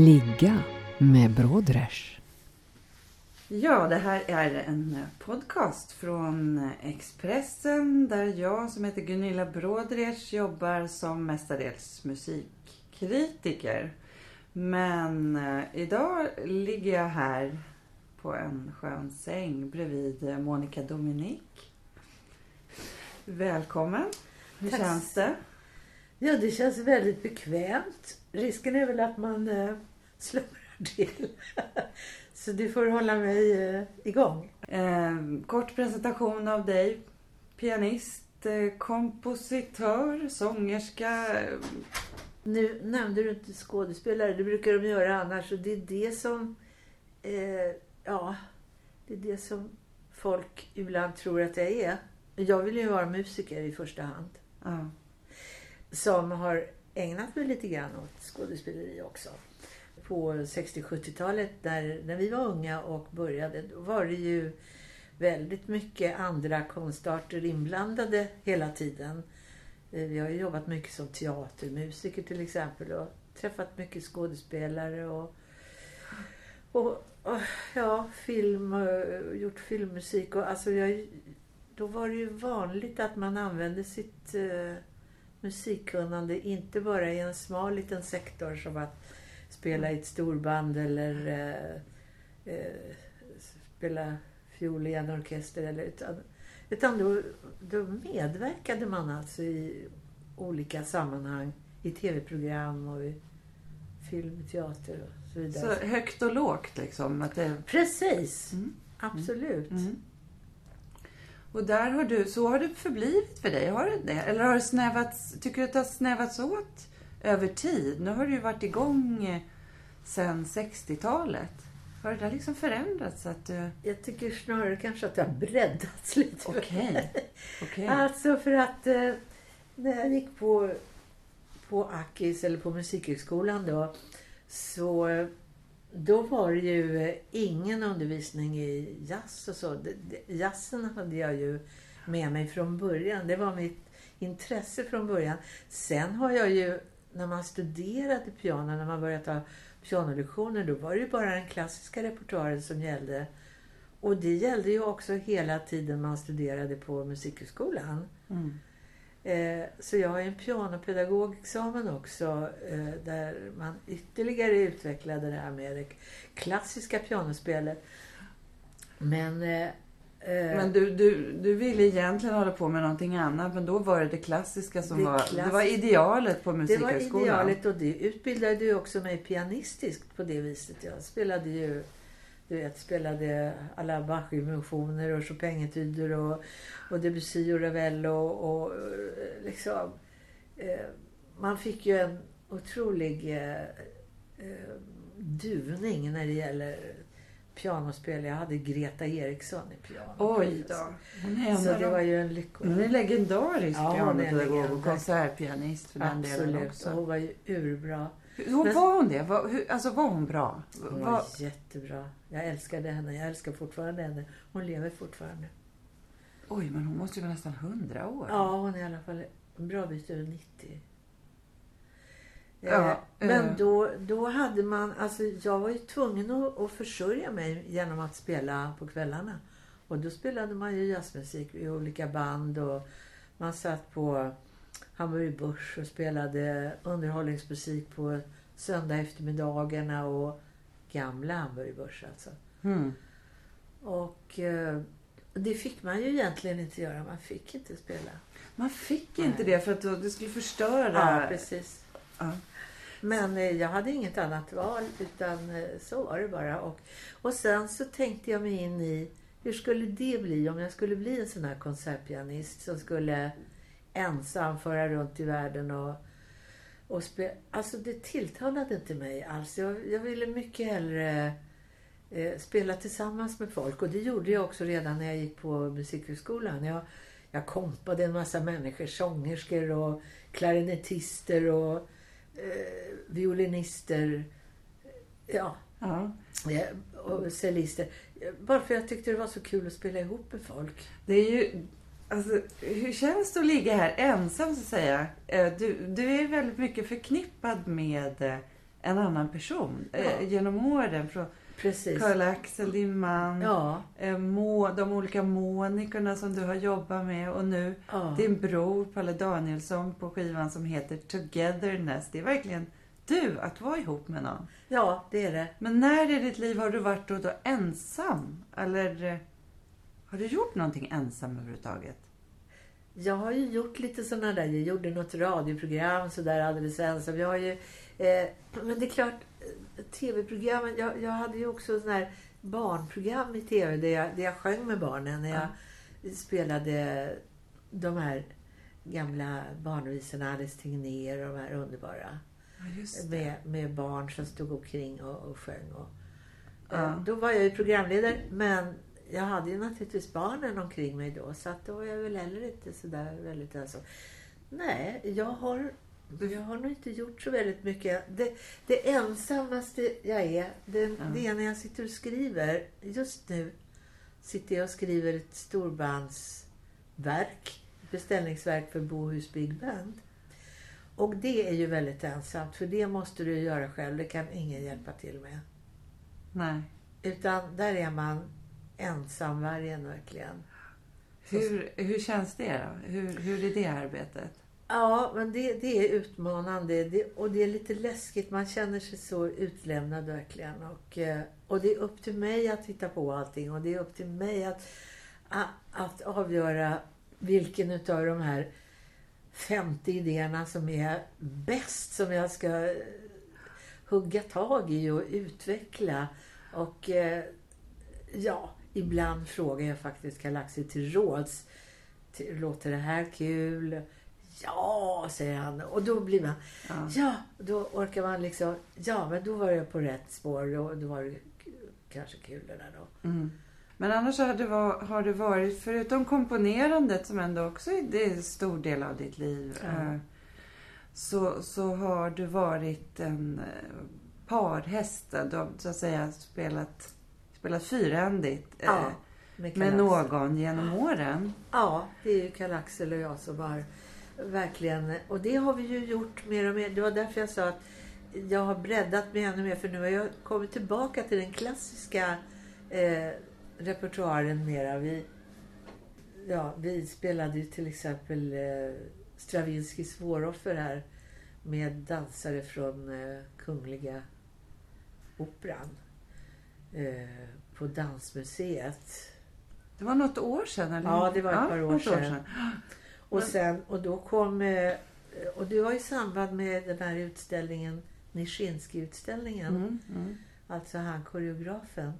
Ligga med Brodrej. Ja, det här är en podcast från Expressen där jag som heter Gunilla Brodrej jobbar som mestadels musikkritiker. Men eh, idag ligger jag här på en skön säng bredvid Monica Dominic. Välkommen! Hur Tack. känns det? Ja, det känns väldigt bekvämt. Risken är väl att man eh, slumrar till. Så du får hålla mig eh, igång. Eh, kort presentation av dig. Pianist, eh, kompositör, sångerska. Nu nämnde du inte skådespelare, det brukar de göra annars. Och det är det som, eh, ja, det är det som folk ibland tror att jag är. Jag vill ju vara musiker i första hand. Ja. som har ägnat mig lite grann åt skådespeleri också. På 60-70-talet när, när vi var unga och började, då var det ju väldigt mycket andra konstarter inblandade hela tiden. Eh, vi har ju jobbat mycket som teatermusiker till exempel och träffat mycket skådespelare och, och, och ja, film, och gjort filmmusik och alltså jag, då var det ju vanligt att man använde sitt eh, musikkunnande inte bara i en smal liten sektor som att spela i ett storband eller eh, eh, spela fiol i en orkester. Eller, utan utan då, då medverkade man alltså i olika sammanhang. I tv-program och i film, teater och så vidare. Så högt och lågt liksom. Att det... Precis! Mm. Absolut. Mm. Och där har du, så har det förblivit för dig, har det det? Eller har det snävats, tycker du att det har snävats åt över tid? Nu har du ju varit igång eh, sedan 60-talet. Har det där liksom förändrats? Att du... Jag tycker snarare kanske att det har breddats lite. Okej. Okej. Alltså för att eh, när jag gick på, på Akis eller på Musikhögskolan då. Så då var det ju eh, ingen undervisning i jazz och så. Jazzen hade jag ju med mig från början. Det var mitt intresse från början. Sen har jag ju, när man studerade piano, när man började ta pianolektioner, då var det ju bara den klassiska repertoaren som gällde. Och det gällde ju också hela tiden man studerade på Musikhögskolan. Mm. Eh, så jag har en pianopedagogexamen också eh, där man ytterligare utvecklade det här med det klassiska pianospelet. Men, eh, Men du, du, du ville egentligen hålla på med någonting annat, men då var det det klassiska som Det var, klass- det var idealet på det var Musikhögskolan. idealet och det utbildade ju också mig pianistiskt på det viset. Jag spelade ju du vet, spelade alla Bach-inventioner och Chopin-etyder och, och Debussy och Ravel och, och eh, liksom... Eh, man fick ju en otrolig eh, eh, duvning när det gäller pianospel. Jag hade Greta Eriksson i piano. Oj då. Hon Så det var ju en lycka. hon är legendarisk Ja, pianopedagog och konsertpianist för den delen Absolut. Och också. hon var ju urbra. Hur Men- var hon det? Var, hur, alltså var hon bra? Hon Var, var jättebra. Jag älskade henne. Jag älskar fortfarande henne. Hon lever fortfarande. oj, men hon måste ju vara nästan hundra år. Ja, hon är i alla fall en bra bit över 90. Ja, eh, men eh. då, då hade man, alltså jag var ju tvungen att, att försörja mig genom att spela på kvällarna. Och då spelade man ju jazzmusik i olika band och man satt på Hamburg Börs och spelade underhållningsmusik på söndag eftermiddagarna och gamla Hamburg Börs alltså. Mm. Och eh, det fick man ju egentligen inte göra. Man fick inte spela. Man fick inte Nej. det för att det skulle förstöra. Ja, precis. Ja. Men eh, jag hade inget annat val utan eh, så var det bara. Och, och sen så tänkte jag mig in i hur skulle det bli om jag skulle bli en sån här konsertpianist som skulle ensam föra runt i världen och, och spela. Alltså det tilltalade inte mig alls. Jag, jag ville mycket hellre eh, spela tillsammans med folk. Och det gjorde jag också redan när jag gick på Musikhögskolan. Jag, jag kompade en massa människor, sångerskor och klarinettister och eh, violinister. Ja, Ja. Ja, och cellister. Bara för jag tyckte det var så kul att spela ihop med folk. Det är ju... Alltså, hur känns det att ligga här ensam så att säga? Eh, Du, du är väldigt mycket förknippad med eh, en annan person eh, Ja. genom åren. Från Precis. Karl-Axel, din man, Ja, eh, Må, de olika Monikorna som du har jobbat med och nu ja. din bror Palle Danielsson på skivan som heter Togetherness. Det är verkligen du att vara ihop med någon. ja, det är det. Men när i ditt liv har du varit då, då ensam? Eller eh, har du gjort någonting ensam överhuvudtaget? Jag har ju gjort lite sådana där, jag gjorde något radioprogram sådär alldeles ensam. Jag har ju, eh, men det är klart, tv-programmen, jag, jag hade ju också sådana här barnprogram i tv där jag, där jag sjöng med barnen. När jag spelade de här gamla barnvisorna, Alice Tegnér och de här underbara. Ja, Med, med barn som stod omkring och, och sjöng. Och, Ja. eh, Då var jag ju programledare, men jag hade ju naturligtvis barnen omkring mig då. Så att då var jag väl heller inte sådär väldigt ensam. Nej, jag har, jag har nog inte gjort så väldigt mycket. Det, det ensammaste jag är, det, Ja. det är när jag sitter och skriver. Just nu sitter jag och skriver ett storbandsverk. Beställningsverk för Bohus Big Band. Och det är ju väldigt ensamt, för det måste du göra själv. Det kan ingen hjälpa till med. Nej. Utan där är man ensamvargen verkligen. Hur, hur känns det då? Hur, hur är det arbetet? Ja, men det, det är utmanande det, och det är lite läskigt. Man känner sig så utlämnad verkligen. Och, eh, och det är upp till mig att hitta på allting och det är upp till mig att, att, att avgöra vilken utav de här 50 idéerna som är bäst som jag ska eh, hugga tag i och utveckla. Och eh, ja, ibland frågar jag faktiskt Galaxy till råds. Låter det här kul? Ja, säger han. Och då blir man, Ja. ja, då orkar man liksom, ja, men då var jag på rätt spår och då var det kanske kul det där då. Mm. Men annars har det, var, har det varit, förutom komponerandet som ändå också är det är en stor del av ditt liv, eh, så, så har du varit en eh, parhäst. Du har så att säga spelat, spelat fyrhändigt eh, Ja, med med någon genom åren. Ja, det är ju Karl-Axel och jag som har verkligen... Och det har vi ju gjort mer och mer. Det var därför jag sa att jag har breddat mig ännu mer. För nu har jag kommit tillbaka till den klassiska eh, repertoaren mera. Vi, ja, vi spelade ju till exempel eh, Stravinskys Våroffer här med dansare från eh, Kungliga Operan eh, på Dansmuseet. Det var något år sedan, eller Ja, det var ett par år något sedan. Och, sen, och då kom... eh, Och det var i samband med den här utställningen, Nischinski-utställningen. Mm, mm. Alltså han koreografen.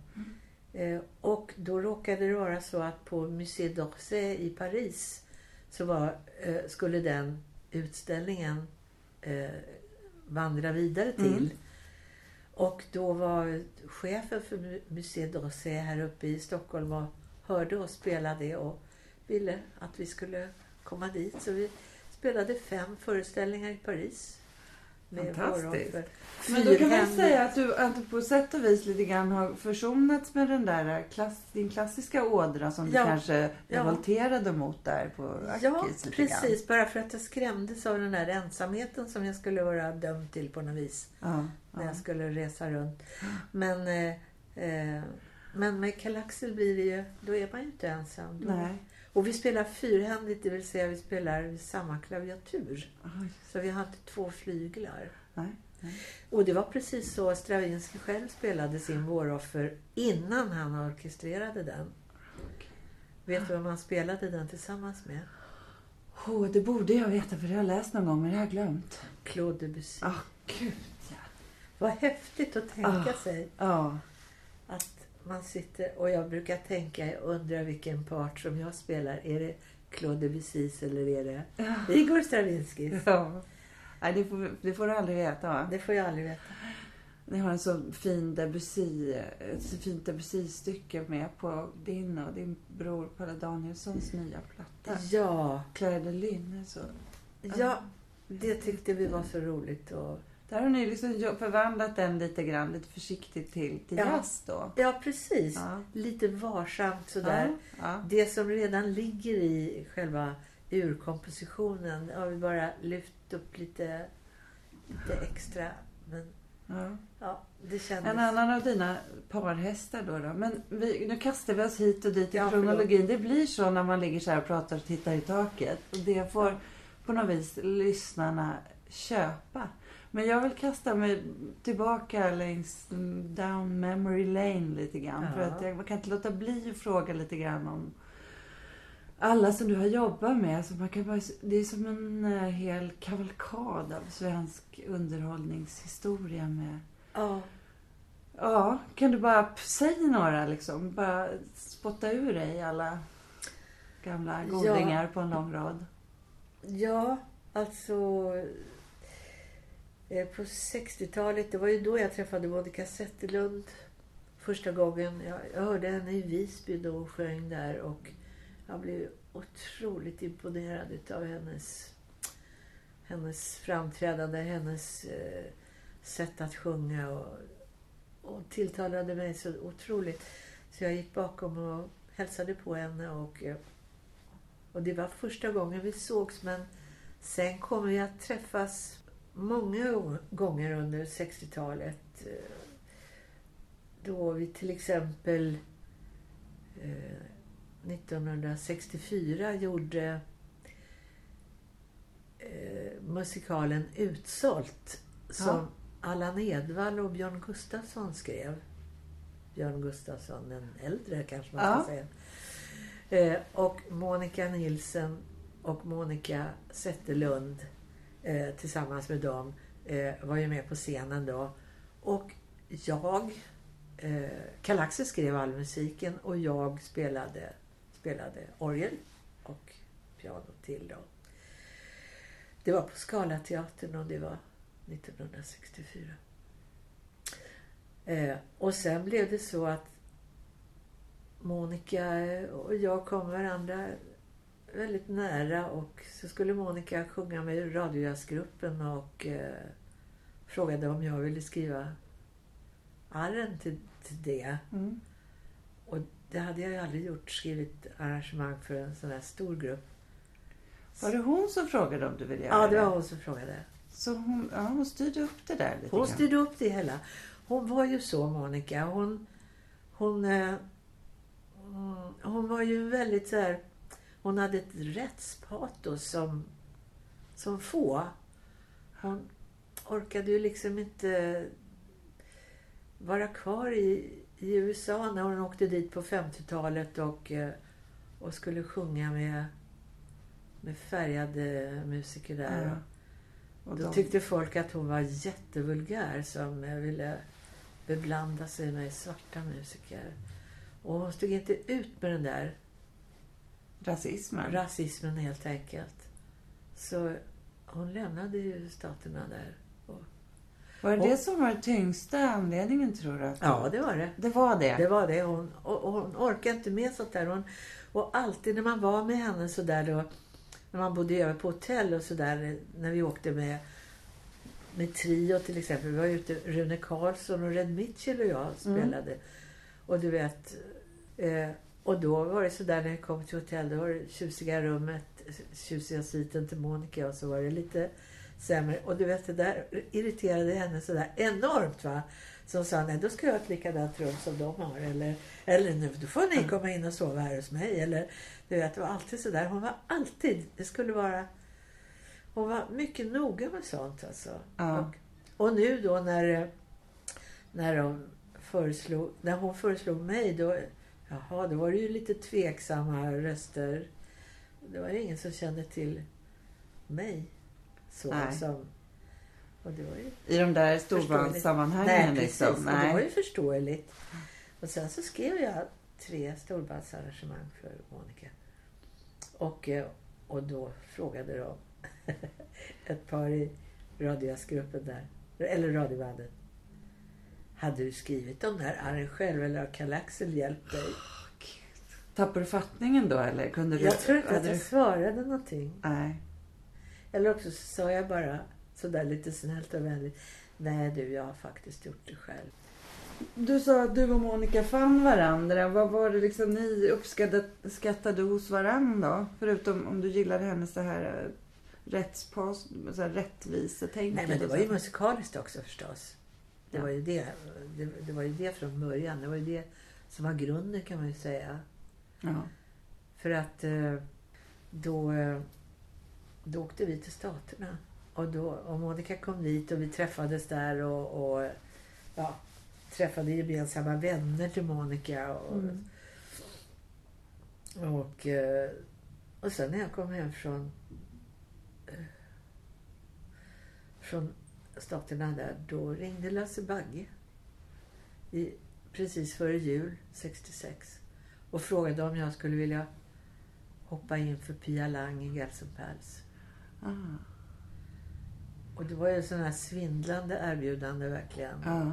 Eh, och då råkade det vara så att på Musée d'Orsay i Paris så var, eh, skulle den utställningen vandra vidare till. Mm. Och då var chefen för Mu- Musée d'Orsay här uppe i Stockholm och hörde oss spela det och ville att vi skulle komma dit. Så vi spelade fem föreställningar i Paris. Med Fantastiskt. Men då kan man säga att du, att du på sätt och vis lite grann har försonats med den där klass, din klassiska ådra som Ja, du kanske ja. revolterade mot där på Ja, Ackis lite grann. precis. Bara för att jag skrämdes av den där ensamheten som jag skulle vara dömd till på något vis. Ja, När ja. jag skulle resa runt. Men, eh, eh, men med Karl-Axel blir det ju, då är man ju inte ensam. Då. Nej. Och vi spelar fyrhändigt, det vill säga vi spelar samma klaviatur. Oj, Så vi har inte två flyglar. nej. Och det var precis så Stravinsky själv spelade sin Våroffer innan han orkestrerade den. Vet du vem han spelade den tillsammans med? Oh, det borde jag veta för det har jag läst någon gång men det har jag glömt. Claude Debussy. Ah, gud ja. Vad häftigt att tänka Ah. sig Ja, att man sitter och jag brukar tänka, jag undrar vilken part som jag spelar. Är det Claude Debussys eller är det Igor Stravinskys? Ja. Nej, det, får, det får du aldrig veta va? Det får jag aldrig veta. Ni har en så fin Debussy, ett så fint Debussy-stycke med på din och din bror Palle Danielssons nya platta. Ja, Claire de Lune. Så. ja, det tyckte vi var så roligt. Och, Där har ni liksom förvandlat den lite grann, lite försiktigt till, till Ja. jazz då. ja, precis. Ja. Lite varsamt sådär. Ja. Det som redan ligger i själva urkompositionen har vi bara lyft upp lite, lite extra. Men Ja. ja, det kändes... En annan av dina parhästar då. då. Men vi, nu kastar vi oss hit och dit i Ja, kronologin. Det blir så när man ligger så här och pratar och tittar i taket. Och det får Ja. på något vis lyssnarna köpa. Men jag vill kasta mig tillbaka längs down memory lane lite grann. Ja. För att jag kan inte låta bli att fråga lite grann om alla som du har jobbat med. Så man kan bara, det är som en eh, hel kavalkad av svensk underhållningshistoria med Ja, Ja, kan du bara säga några liksom? Bara spotta ur dig alla gamla Ja. godingar på en lång rad. ja, alltså... Eh, på 60-talet, det var ju då jag träffade Monica Zetterlund första gången. Jag, jag hörde henne i Visby då hon sjöng där och jag blev otroligt imponerad av hennes, hennes framträdande, hennes eh, sätt att sjunga och, och tilltalade mig så otroligt. Så jag gick bakom och hälsade på henne och, eh, och det var första gången vi sågs men sen kommer vi att träffas många gånger under 60-talet. eh, Då vi till exempel eh, 1964 gjorde eh, musikalen Utsålt som Ja. Allan Edwall och Björn Gustafsson skrev. Björn Gustafsson, den äldre kanske man ska Ja. säga. Eh, och Monica Nilsen och Monica Zetterlund eh, tillsammans med dem eh, var ju med på scenen då. Och jag, eh, Kalaxis skrev all musiken och jag spelade, spelade orgel och piano till då. Det var på Scalateatern och det var 1964. Eh, och sen blev det så att Monica och jag kom varandra väldigt nära och så skulle Monica sjunga med i radiojazzgruppen och eh, frågade om jag ville skriva arren till, till det. Mm. Och det hade jag ju aldrig gjort, skrivit arrangemang för en sån här stor grupp. Var det hon som frågade om du ville göra Ja, det var hon som frågade. Så hon, ja, hon styrde upp det där lite Hon grann. styrde upp det hela. Hon var ju så, Monica. Hon, hon, eh, hon var ju väldigt så här... Hon hade ett rättspatos som, som få. Hon orkade ju liksom inte vara kvar i, i USA när hon åkte dit på 50-talet och, eh, och skulle sjunga med, med färgade musiker där. Ja. Och Då de- tyckte folk att hon var jättevulgär som eh, ville beblanda sig med svarta musiker. Och hon stod inte ut med den där Rasismen. rasismen helt enkelt. Så hon lämnade ju staterna där. var det och- det som var den tyngsta anledningen tror du? Ja, det var det. det var det. Det var det. Hon, och, och hon orkade inte med sånt där. Hon, och alltid när man var med henne så där då, när man bodde över på hotell och så där, när vi åkte med, med Trio till exempel. Vi var ute, Rune Karlsson och Red Mitchell och jag spelade. Och du vet, eh, och då var det så där när jag kom till hotell, då var det tjusiga rummet, tjusiga sviten till Monica och så var det lite sämre. Och du vet, det där irriterade henne så där enormt va. Så hon sa, nej då ska jag ha ett likadant rum som de har. Eller, eller nu, då får ni komma in och sova här hos mig. Eller, du vet, det var alltid så där. Hon var alltid, det skulle vara... Hon var mycket noga med sånt alltså. Ja. Och, och nu då när, när, de föreslog, när hon föreslog mig, då, jaha, då var det ju lite tveksamma röster. Det var ju ingen som kände till mig. Så Nej. som... Och det var ju I de där storbandssammanhangen Nej, precis. liksom. Och det var ju förståeligt. Och sen så skrev jag tre storbandsarrangemang för Monica. Och, eh, och då frågade de ett par i radiojazzgruppen där, eller radiobandet. Hade du skrivit de där arren själv eller har Kalle Axel hjälpt dig? Tappade du fattningen då eller? Kunde du, Jag tror inte att jag du- svarade någonting. Nej. Eller också så sa jag bara sådär lite snällt och vänligt. Nej du, jag har faktiskt gjort det själv. Du sa att du och Monica fann varandra. Vad var det liksom ni uppskattade hos varandra? Förutom om du gillade hennes så här eh, rättspas, så här rättvisetänket. Nej men det var ju musikaliskt också förstås. Det, Ja. var ju det, det, det var ju det från början. Det var ju det som var grunden kan man ju säga. Ja. För att eh, då, eh, då åkte vi till Staterna. Och, då, och Monica kom dit och vi träffades där och, och ja, träffade gemensamma vänner till Monica. Och, Mm. och, eh, och sen när jag kom hem från, från Staterna där, då ringde Lasse Bagge i, precis före jul 66 och frågade om jag skulle vilja hoppa in för Pia Lang i Gelsenpals. Ah. Och det var ju sådana här svindlande erbjudande verkligen. Ja.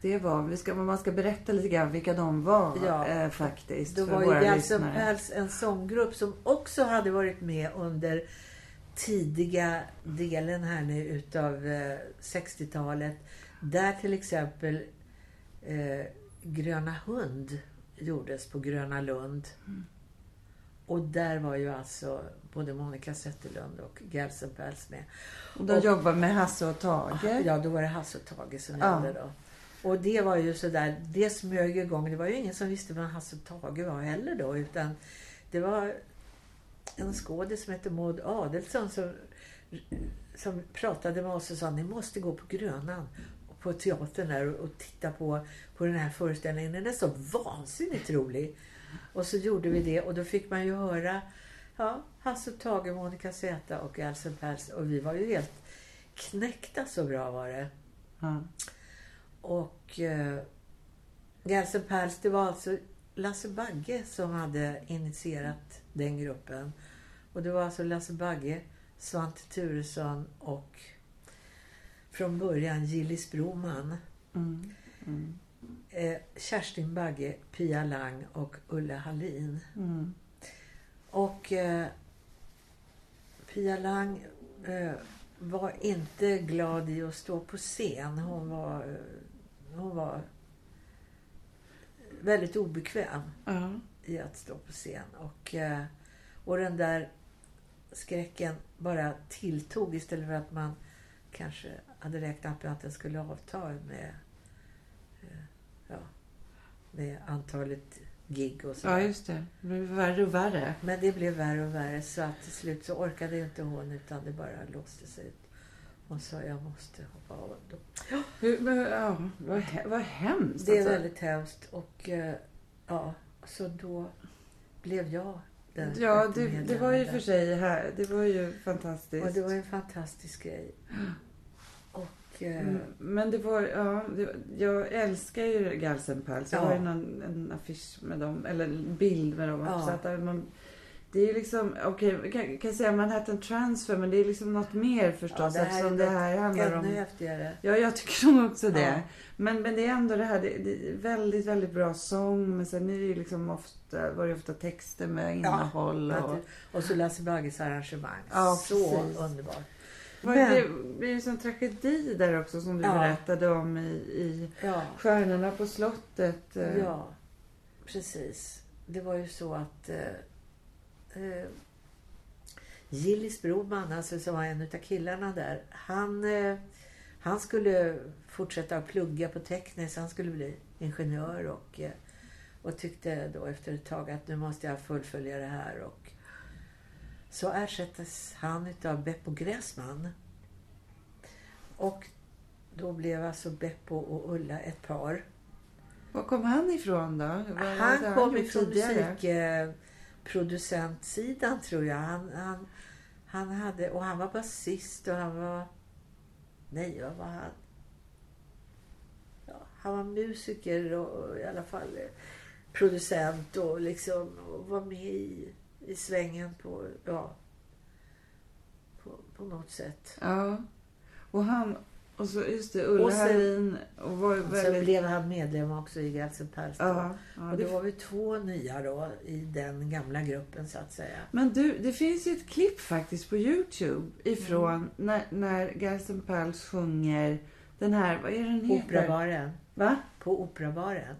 Det var, vi ska, man ska berätta lite grann vilka de var Ja. eh, faktiskt. Då var ju lyssnare. Gelsenpals en sånggrupp som också hade varit med under tidiga delen här nu utav eh, 60-talet. Där till exempel eh, Gröna Hund gjordes på Gröna Lund. Och där var ju alltså både Monica Zetterlund och Gelsenpals med. Och de jobbar med Hasse och Tage. Ja, då var det Hasse och Tage som Ja. gällde då. Och det var ju sådär, det smög igång. Det var ju ingen som visste vem Hasse och Tage var heller då. Utan det var en skådis som hette Maud Adelsson som, som pratade med oss och sa ni måste gå på Grönan på teatern där och, och titta på, på den här föreställningen. Den är så vansinnigt rolig. Och så gjorde vi det och då fick man ju höra ja, Hasse och Tage, Monica Z och Alsen Pers. Och vi var ju helt knäckta så bra var det. Ja. Och eh, Gelsen Pals, det var alltså Lasse Bagge som hade initierat den gruppen. Och det var alltså Lasse Bagge, Svante Turesson och från början Gillis Broman. Mm. Mm. Eh, Kerstin Bagge, Pia Lang och Ulla Hallin. Mm. Och eh, Pia Lang eh, var inte glad i att stå på scen. Hon var, eh, hon var väldigt obekväm Ja. I att stå på scen. Och, eh, och den där skräcken bara tilltog istället för att man kanske hade räknat med att den skulle avta med, eh, ja, med antalet gig och så. ja, just det. Det blir värre och värre. Men det blev värre och värre så att till slut så orkade inte hon utan det bara låste sig ut. Hon sa jag måste hoppa av. Då. Hur, men, ja, vad, vad hemskt. Det är alltså. väldigt hemskt och eh, ja, så då blev jag den Ja, det, det var ju för sig här. Det var ju fantastiskt. Och det var en fantastisk grej. Och eh, Mm, Men det var, ja, det, jag älskar ju Galsenpals. Jag Ja. har ju någon, en affisch med dem, eller en bild med dem. Ja. Så att man, det är liksom, okej, okay, kan, kan säga Manhattan Transfer, men det är liksom något mer förstås. det här eftersom det här handlar om... ännu häftigare. Ja, jag tycker nog också det. Ja. Men, men det är ändå det här, det, det är väldigt, väldigt bra sång. Men sen är det ju liksom ofta, var det ofta texter med innehåll. och, Och så Lasse Bagges arrangemang. Ja, så precis. underbart. Men- det blir ju en sån tragedi där också som du Ja. berättade om i, i Ja. Stjärnorna på slottet. eh. Ja, precis. Det var ju så att eh, eh, Gillis Broman, alltså som var en av killarna där, han, eh, han skulle fortsätta att plugga på tekniskt. Han skulle bli ingenjör och, eh, och tyckte då efter ett tag att nu måste jag fullfölja det här. Och så ersattes han utav Beppo Gräsman. Och då blev alltså Beppo och Ulla ett par. Var kom han ifrån då? Hade Han kom ifrån tidigare? Producentsidan tror jag. Han, han, han hade, och han var basist och han var... Nej, vad var han? Ja, han var musiker och, och i alla fall eh, producent och liksom och var med i, i svängen på, ja, på, på något sätt. Ja. Och han, och så just det, Ulla Och sen- och var ju Sen väldigt... blev han medlem också i Gelsen Pers. då. Ja, ja, och det då var vi två nya då i den gamla gruppen så att säga. Men du, det finns ju ett klipp faktiskt på Youtube ifrån Mm. när, när Pals sjunger den här, vad är den heter? Operabaren. Va? På Operabaren.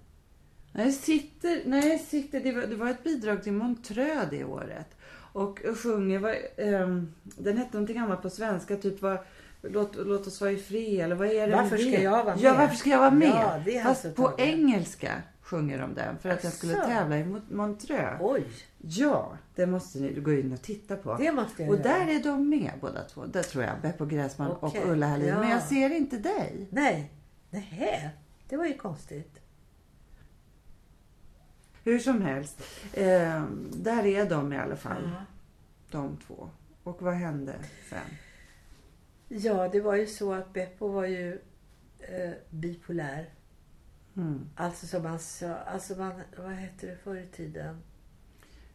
Nej, sitter, nej, sitter, det, var, det var ett bidrag till Montreux det året. Och, och sjunger, vad, ehm, den hette någonting annat på svenska, typ vad, låt, låt oss vara i fred, eller vad är det Varför ska det? jag vara Ja, med? varför ska jag vara med? Ja, det är Fast alltså på taget. engelska sjunger de den för att jag skulle Asså. tävla i Mont- Montreux. Oj, Ja, det måste ni gå in och titta på. det måste jag Och göra. där är de med båda två. Där tror jag. Beppo Gräsman Okej, och Ulla Hallin. ja. Men jag ser inte dig. Nej, nej, det var ju konstigt. Hur som helst. Eh, där är de i alla fall. Ja. De två. Och vad hände sen? Ja, det var ju så att Beppo var ju eh, bipolär. Mm. Alltså som man sa, alltså man, vad hette det förr i tiden?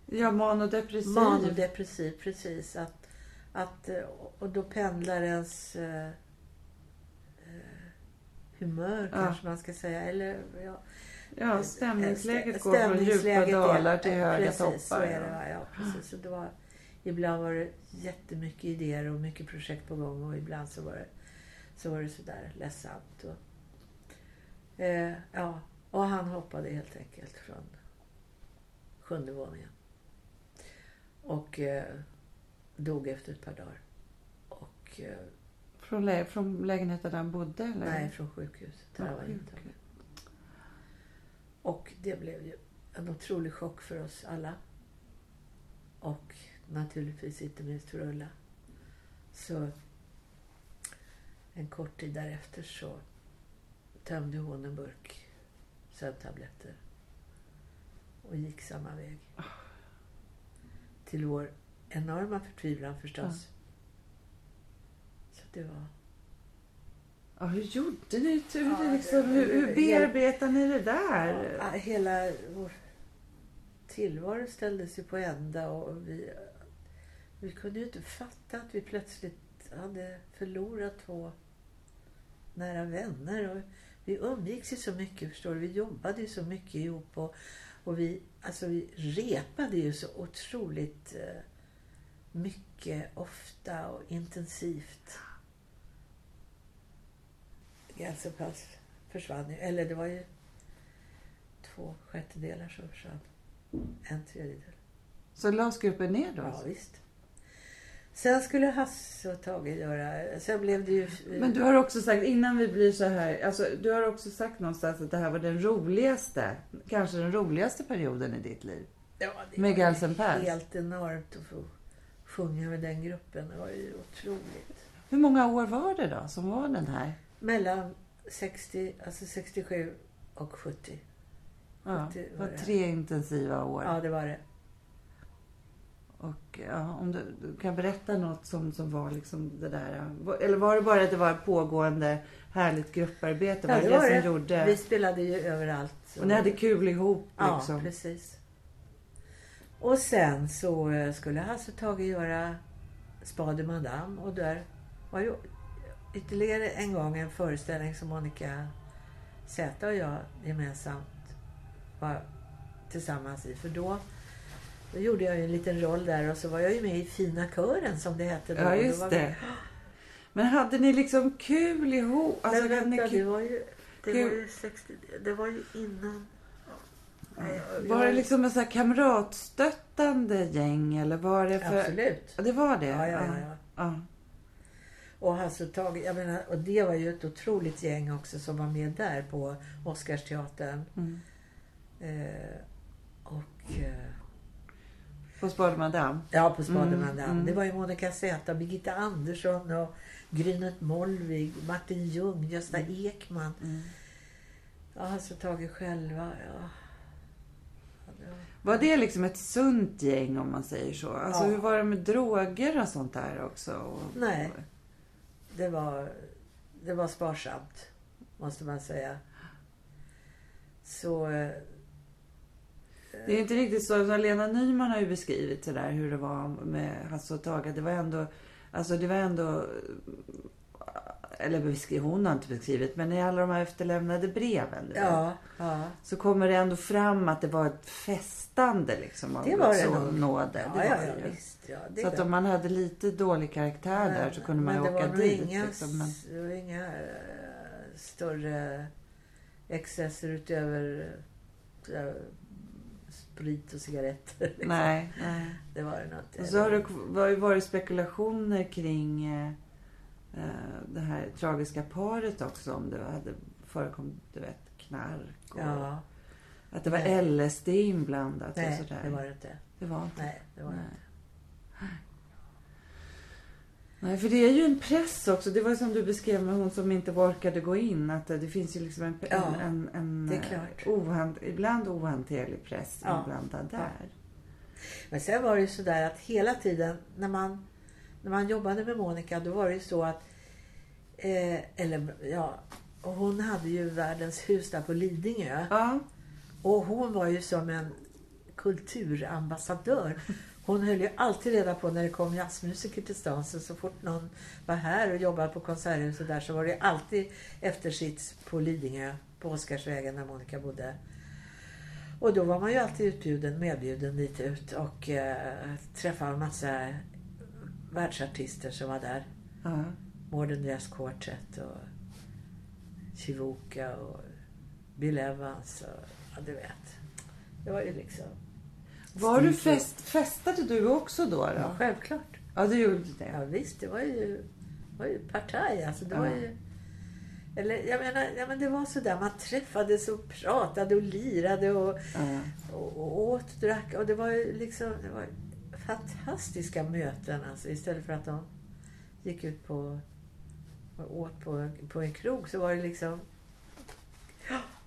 Ja, manodepressiv. Manodepressiv, precis. Att, att, eh, och då pendlar ens eh, eh, humör Ja. kanske man ska säga. Eller, ja, Ja, stämningsläget Stä- går från djupa stämningsläget dalar till höga precis, toppar. så är det. ja. Ja, precis. Och det var, ibland var det jättemycket idéer och mycket projekt på gång och ibland så var det, så var det sådär ledsamt. Och, eh, ja, och han hoppade helt enkelt från sjunde våningen. Och eh, dog efter ett par dagar. Och, eh, Från, lä- från lägenheten där han bodde? Eller? nej, från sjukhuset. Där var sjukhus. Och det blev ju en otrolig chock för oss alla. Och naturligtvis inte minst för Ulla. Så en kort tid därefter så tömde hon en burk sömntabletter och gick samma väg. Till vår enorma förtvivlan förstås. Så det var... Ja, hur gjorde ni? Hur, Ja, liksom, det- hur, hur bearbetade ni det där? Ja, hela vår tillvaro ställdes ju på ända och vi, vi kunde ju inte fatta att vi plötsligt hade förlorat två nära vänner. Och vi umgicks ju så mycket, förstår du. Vi jobbade ju så mycket ihop och, och vi, alltså vi repade ju så otroligt eh, mycket, ofta och intensivt. Galsenpass försvann ju, eller det var ju två sjättedelar som försvann. En tredjedel. Så lades gruppen ner då? Ja, visst. Sen skulle Hasse och Tage göra... Sen blev det ju... Men du har också sagt, innan vi blir så här, alltså du har också sagt någonstans att det här var den roligaste, kanske den roligaste perioden i ditt liv. ja, det med var Galsen Pers. Helt enormt att få sjunga med den gruppen. Det var ju otroligt. Hur många år var det då som var den här? Mellan 60, alltså 67 och 70. Ja, Det det var var det. tre intensiva år. Ja, det var det. Och ja, om du, kan berätta något som, som var liksom det där, eller var det bara att det var pågående härligt grupparbete? var det det som gjorde? Vi spelade ju överallt. Och ni hade kul ihop Ja, liksom? precis. Och sen så eh, skulle Hasse Tage göra Spade Madame och där var ju ytterligare en gång en föreställning som Monica Zäta och jag gemensamt var tillsammans i. För då, då gjorde jag ju en liten roll där och så var jag ju med i Fina kören som det hette då. Ja, då just var det. Men hade ni liksom kul ihop? Alltså, Men ni vänta, kul? det var ju, det kul- var ju 60, det var ju innan. Nej, Var det liksom en så här kamratstöttande gäng eller var det för... Absolut. Ja, det var det? Ja, ja, ja. ja. ja. Och Hasse och Tage, jag menar, och det var ju ett otroligt gäng också som var med där på Oscarsteatern. Mm. Eh, och eh, På Spade Madame? ja, på Spade Mm, Madame. mm. Det var ju Monica Zäta, Birgitta Andersson och Grynet Molvig, Martin Ljung, Gösta Ekman. Mm. Ja, och Tage själva. Ja. Var- Var det liksom ett sunt gäng om man säger så? Alltså Ja. hur var det med droger och sånt där också? Och- Nej. Det var, det var sparsamt, måste man säga. Så... Det är inte riktigt så. så Lena Nyman har ju beskrivit det där hur det var med Hasse och Tage. Det var ändå... Alltså det var ändå... Eller hon har inte beskrivit, men i alla de här efterlämnade breven. Ja, ja. Så kommer det ändå fram att det var ett festande liksom av Det var det nog. nåde. Ja, det var ja, det visst. Det Så att om man hade lite dålig karaktär där så kunde man ju åka dit. Inga, Liksom. Men, det var inga eh, större excesser utöver eh, sprit och cigaretter. liksom. nej, nej. Det var det inte. Och så har det var ju varit spekulationer kring eh, eh, det här tragiska paret också. Om det hade förekommit, du vet, knark och Ja, att det var Nej. LSD inblandat och nej, sådär. det var det inte. det var inte. Nej, det var Nej. inte. Nej, för det är ju en press också. Det var som du beskrev med hon som inte orkade gå in. Att det, det finns ju liksom en, Ja, en, en, en eh, ohant, ibland ohanterlig press Ja. inblandad Ja. där. Men sen var det ju sådär att hela tiden när man, när man jobbade med Monica då var det ju så att eh, eller ja, hon hade ju världens hus där på Lidingö. Ja, Och hon var ju som en kulturambassadör. Hon höll ju alltid reda på när det kom jazzmusiker till stan. Så, så fort någon var här och jobbade på Konserthuset där så var det alltid eftersits på Lidingö, på Oscarsvägen där Monica bodde. Och då var man ju alltid utbjuden, medbjuden dit ut och eh, träffade en massa världsartister som var där. ja. Modern Jazz Quartet och Chivuka och Bill Evans och ja, du vet. Det var ju liksom... Var du fest, festade du också då? då? Ja, självklart. Ja, du gjorde det. Ja, visst, det var ju, var ju partaj. Alltså, det Ja. var ju... Eller jag menar, ja, men det var så där man träffades och pratade och lirade och, Ja. och, och åt drack. Och det var ju liksom det var fantastiska möten alltså. Istället för att de gick ut på och åt på, på en krog så var det liksom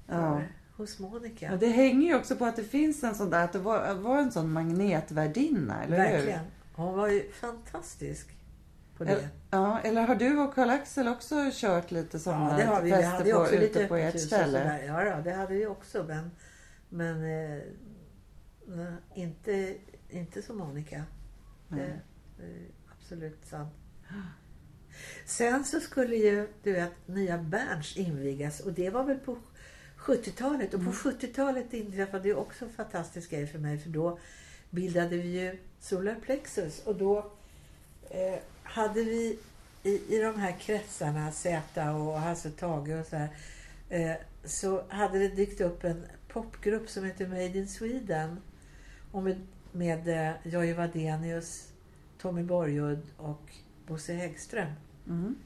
Ja. Hos Monica. Ja, det hänger ju också på att det finns en sån där, att det var, var en sån magnetvärdinna, eller Verkligen. Hon var ju fantastisk på hur? det. Eller, ja, eller har du och Karl-Axel också kört lite sådana Ja, det har vi. Vi fester hade ju på, också ute lite på ert ställe? Ja, då, det hade vi också. Men, men eh, nej, inte, inte som Monica. Det, Nej. det är absolut sant. Sen så skulle ju, du vet, nya Berns invigas och det var väl på 70-talet. Och på 70-talet inträffade ju också en fantastisk grej för mig för då bildade vi ju Solar Plexus och då eh, hade vi i, i de här kretsarna, Zäta och Hasse Tage och så här, eh, så hade det dykt upp en popgrupp som heter Made in Sweden och med, med eh, Jojje Wadenius, Tommy Borgud och Bosse Häggström. Mm.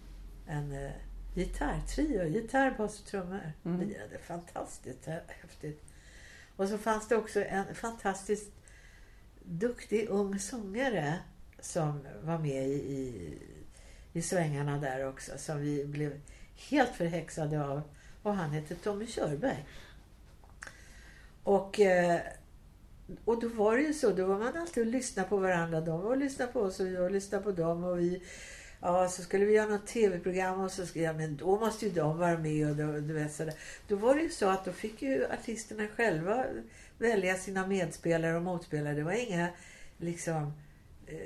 En eh, gitarrtrio, gitarr, bas och trummor. Mm. Lirade fantastiskt hä- häftigt. Och så fanns det också en fantastiskt duktig ung sångare som var med i, i, i svängarna där också. Som vi blev helt förhäxade av. Och han hette Tommy Körberg. Och, eh, och då var det ju så, då var man alltid och lyssnade på varandra. De var och lyssnade på oss och vi och lyssnade på dem. Och vi, ja, så skulle vi göra något tv-program och så skulle jag, men då måste ju de vara med. Och då, du vet, sådär. då var det ju så att då fick ju artisterna själva välja sina medspelare och motspelare. Det var inga liksom eh,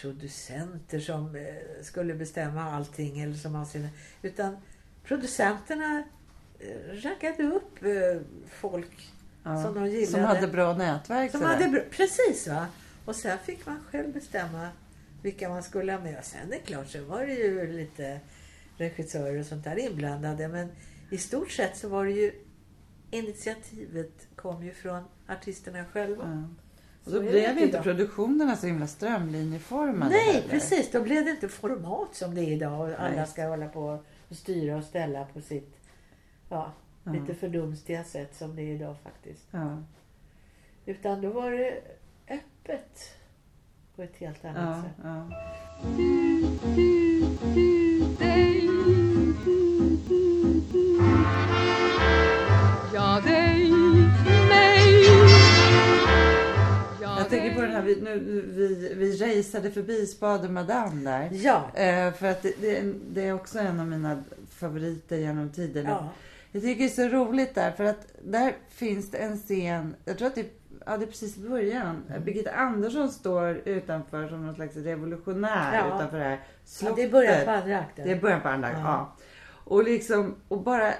producenter som eh, skulle bestämma allting eller som har sina, utan producenterna eh, raggade upp eh, folk Ja. som de gillade. Som hade bra nätverk. Som hade bra, precis va. Och sen fick man själv bestämma vilka man skulle ha med. Och sen är det klart, så var det ju lite regissörer och sånt där inblandade. Men i stort sett så var det ju initiativet kom ju från artisterna själva. Ja. Och Så då det blev inte inte idag. produktionerna så himla strömlinjeformade Nej, heller. precis. Då blev det inte format som det är idag. Och alla ska hålla på och styra och ställa på sitt ja, Ja. lite fördumstiga sätt som det är idag faktiskt. Ja. Utan då var det öppet på ett helt annat Ja, sätt. ja. Jag tänker på den här, vi, nu, vi, vi raceade förbi Spade Madame där. Ja, Eh, för att det, det, det är också en av mina favoriter genom tiderna. ja, Jag tycker det är så roligt där, för att där finns det en scen, jag tror att det, ja, det är precis i början. Mm. Birgitta Andersson står utanför som någon slags revolutionär Ja. utanför det här Ja, slottet. det är början på andra akten. Det är början på andra, ja. Ja. Och liksom, och bara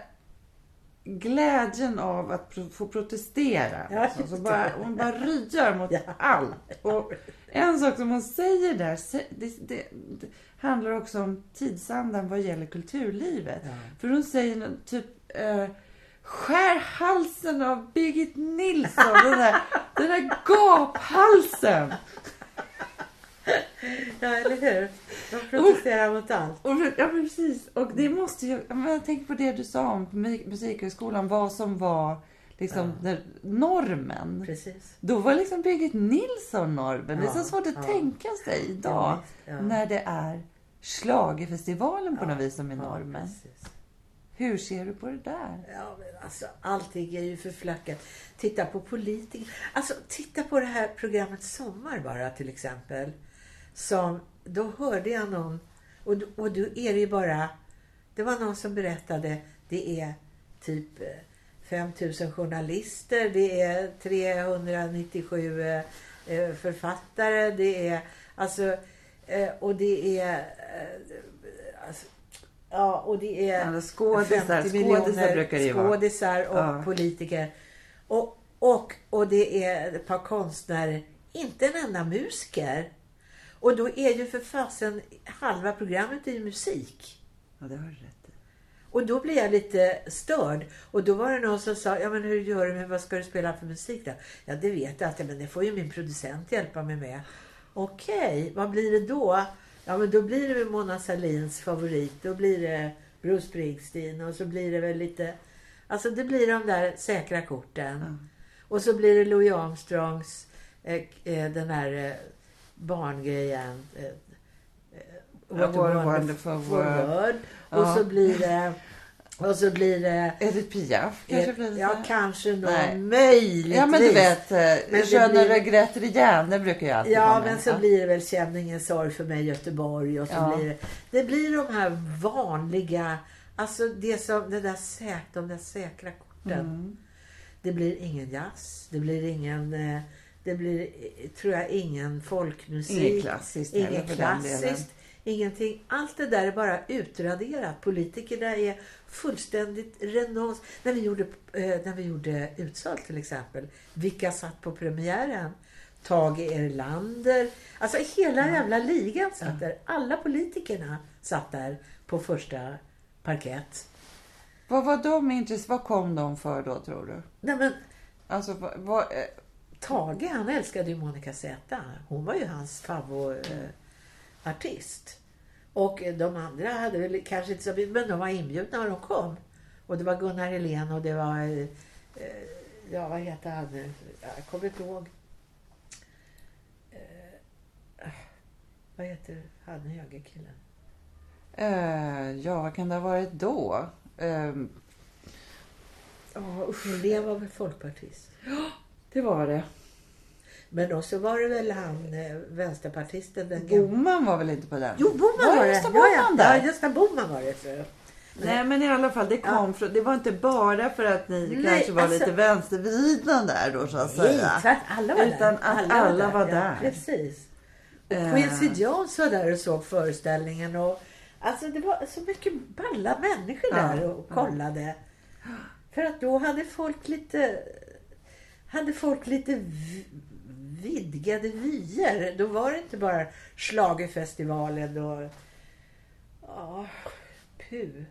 glädjen av att pro- få protestera. Ja, liksom. så bara, det. hon bara ryar mot Ja. allt. Och en sak som hon säger där, det, det, det handlar också om tidsandan vad gäller kulturlivet. Ja. För hon säger typ eh, Skär halsen av Birgit Nilsson, den där, den där gaphalsen. Ja, eller hur? De protesterar mot allt. Och, ja, precis. Och det måste ju... ja, men Jag tänker på det du sa om på Musikhögskolan, vad som var liksom den, normen. Precis. Då var liksom Birgit Nilsson normen. det är så Ja, svårt att ja. tänka sig idag Ja, ja. när det är schlagerfestivalen på något vis som är Ja, normen. precis. Hur ser du på det där? Ja, men alltså allting är ju förflackat. Titta på politiker. Alltså titta på det här programmet Sommar bara till exempel. Som, då hörde jag någon, och, och då är det ju bara, det var någon som berättade, det är typ eh, 5000 journalister, det är 397 eh, eh, författare, det är alltså, och det är, alltså, ja, och det är Ja, skådisar, 50 skådisar brukar det vara. skådisar och Ja. politiker. Och, och, och det är ett par konstnärer, inte en enda musiker. Och då är ju för fasen halva programmet är ju musik. Ja, det har du rätt i. Och då blir jag lite störd. Och då var det någon som sa, ja men hur gör du med, vad ska du spela för musik då? Ja det vet jag inte, men det får ju min producent hjälpa mig med. Okej, vad blir det då? Ja men då blir det väl Mona Sahlins favorit. Då blir det Bruce Springsteen och så blir det väl lite... Alltså det blir de där säkra korten. Och så blir det Louis Armstrongs, eh, eh, den där eh, barngrejen. Eh, eh, What a wonderful world. Och Ja. så blir det... Och så blir det... Edith Piaf kanske eh, blir det så ja, kanske någon. Nej. Möjligtvis. Ja, men du vet, Men men ne blir- regrette rien, det brukar ju alltid Ja, men så Ja. blir det väl Känn ingen sorg för mig Göteborg och så Ja. blir det... Det blir de här vanliga... Alltså det som, det där säk, de där säkra korten. Mm. Det blir ingen jazz. Det blir ingen... eh, Det blir, eh, tror jag, ingen folkmusik. Inget klassiskt Inget klassiskt. Ingenting. Allt det där är bara utraderat. Politikerna är fullständigt renons. När vi gjorde, eh, när vi gjorde Utsalt till exempel. Vilka satt på premiären? Tage Erlander. Alltså hela jävla ligan satt där. Alla politikerna satt där på första parkett. Vad var de intresserade Vad kom de för då, tror du? Nej men Alltså, vad, vad, eh, Tage han älskade ju Monica Z. Hon var ju hans favoritartist. Eh. Och de andra hade väl kanske inte så men de var inbjudna och de kom. Och det var Gunnar Helén och det var, eh, ja vad heter han? Jag kommer inte ihåg. Eh, vad heter han högerkillen? eh, ja, vad kan det ha varit då? Eh, Helén var väl folkpartist. det var det. Men också var det väl han eh, vänsterpartisten. Den Boman var väl inte på den? Jo, Boman Var det. Gösta Ja, ja. Bohman där? Ja, Gösta Boman var det. jag. Nej, men i alla fall, det kom från, det var inte bara för att ni Nej, kanske var alltså- lite vänstervridna där då så att Nej, säga. tvärt, alla var Utan där. att alla var där. Ja, precis. Och. Quincy Jones var där och såg föreställningen. Och, alltså det var så mycket balla människor Ja, där och ja. kollade. För att då hade folk lite hade folk lite vidgade vyer. Då var det inte bara schlagerfestivalen och... Ja, pu,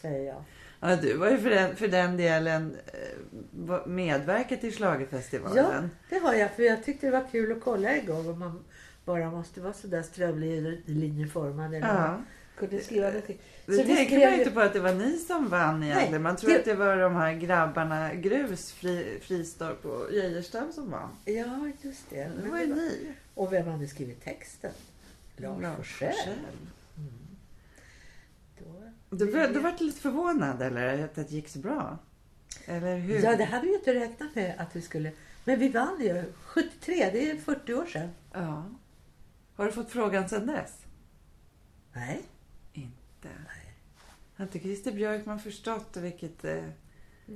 säger jag. Ja, du var ju för den, för den delen eh, medverkat i Ja, schlagerfestivalen. det har jag. För jag tyckte det var kul att kolla igång. Om man bara måste vara så där strömlinjeformad. Eller Ja. Kunde skriva någonting. Det Så tänker skrev man ju- ju inte på att det var ni som vann egentligen. Nej, man tror det- att det var de här grabbarna Grus fri, Fristorp och Geijerstam som vann. Ja, just det. Det Men var ju det var- ni. Och vem hade skrivit texten? Lars Forssell. Då- Du, var- du lite förvånad eller att det gick så bra? Eller hur? Ja, det hade vi ju inte räknat med att vi skulle... Men vi vann ju. 73, det är 40 år sedan. Ja. Har du fått frågan sedan dess? Nej. Inte. Har inte Christer Björkman förstått vilket eh,